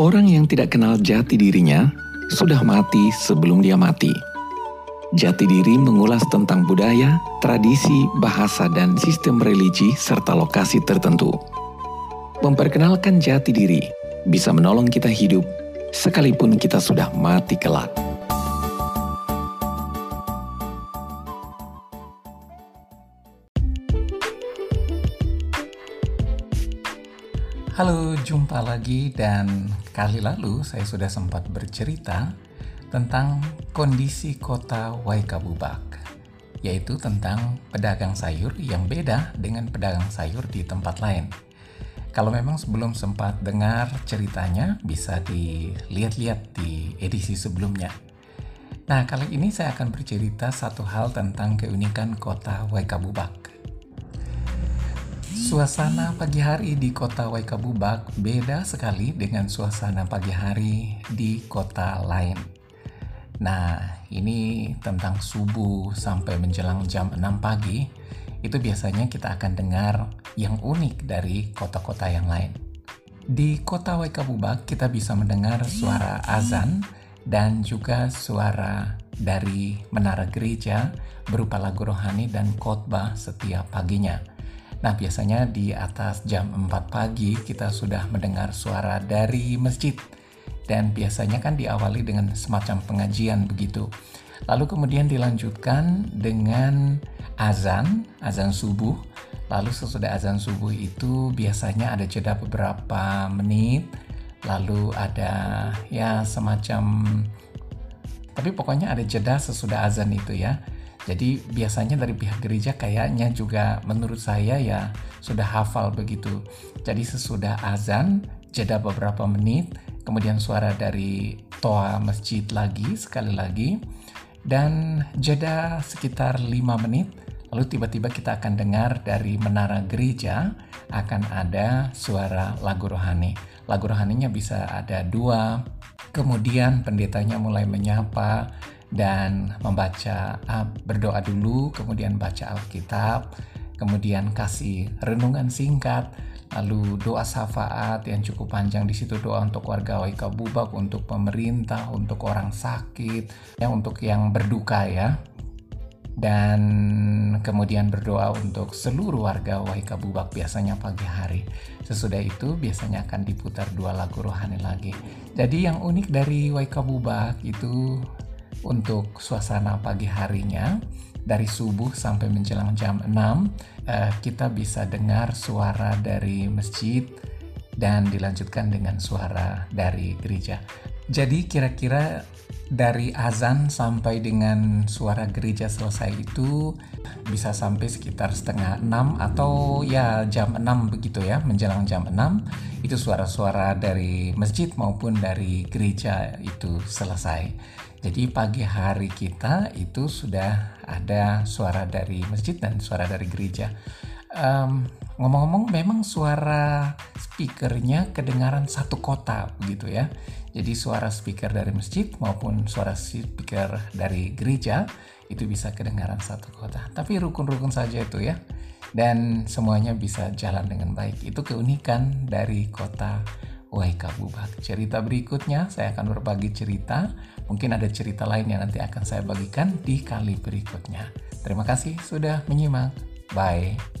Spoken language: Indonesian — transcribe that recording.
Orang yang tidak kenal jati dirinya sudah mati sebelum dia mati. Jati diri mengulas tentang budaya, tradisi, bahasa, dan sistem religi serta lokasi tertentu. Memperkenalkan jati diri bisa menolong kita hidup sekalipun kita sudah mati kelak. Halo, jumpa lagi dan kali lalu saya sudah sempat bercerita tentang kondisi kota Waikabubak, yaitu tentang pedagang sayur yang beda dengan pedagang sayur di tempat lain. Kalau memang sebelum sempat dengar ceritanya, bisa dilihat-lihat di edisi sebelumnya. Nah, kali ini saya akan bercerita satu hal tentang keunikan kota Waikabubak. Suasana pagi hari di kota Waikabubak beda sekali dengan suasana pagi hari di kota lain. Nah, ini tentang subuh sampai menjelang jam 6 pagi, itu biasanya kita akan dengar yang unik dari kota-kota yang lain. Di kota Waikabubak kita bisa mendengar suara azan dan juga suara dari menara gereja berupa lagu rohani dan khotbah setiap paginya. Nah, biasanya di atas jam 4 pagi kita sudah mendengar suara dari masjid dan biasanya kan diawali dengan semacam pengajian begitu. Lalu kemudian dilanjutkan dengan azan, azan subuh. Lalu sesudah azan subuh itu biasanya ada jeda beberapa menit, lalu ada ya semacam tapi pokoknya ada jeda sesudah azan itu ya. Jadi biasanya dari pihak gereja kayaknya juga menurut saya ya sudah hafal begitu. Jadi sesudah azan, jeda beberapa menit, kemudian suara dari toa masjid lagi sekali lagi, dan jeda sekitar 5 menit, lalu tiba-tiba kita akan dengar dari menara gereja akan ada suara lagu rohani. Lagu rohaninya bisa ada dua, kemudian pendetanya mulai menyapa, dan membaca uh, berdoa dulu, kemudian baca Alkitab, kemudian kasih renungan singkat, lalu doa syafaat yang cukup panjang di situ doa untuk warga Waika Bubak, untuk pemerintah, untuk orang sakit, ya untuk yang berduka ya. Dan kemudian berdoa untuk seluruh warga Waika Bubak biasanya pagi hari. Sesudah itu biasanya akan diputar dua lagu rohani lagi. Jadi yang unik dari Waika Bubak itu untuk suasana pagi harinya dari subuh sampai menjelang jam 6 uh, kita bisa dengar suara dari masjid dan dilanjutkan dengan suara dari gereja. Jadi kira-kira dari azan sampai dengan suara gereja selesai itu bisa sampai sekitar setengah enam atau ya jam 6 begitu ya menjelang jam 6 itu suara-suara dari masjid maupun dari gereja itu selesai jadi pagi hari kita itu sudah ada suara dari masjid dan suara dari gereja um, ngomong-ngomong memang suara speakernya kedengaran satu kota begitu ya jadi suara speaker dari masjid maupun suara speaker dari gereja itu bisa kedengaran satu kota. Tapi rukun-rukun saja itu ya. Dan semuanya bisa jalan dengan baik. Itu keunikan dari kota Waikabubak. Cerita berikutnya saya akan berbagi cerita. Mungkin ada cerita lain yang nanti akan saya bagikan di kali berikutnya. Terima kasih sudah menyimak. Bye.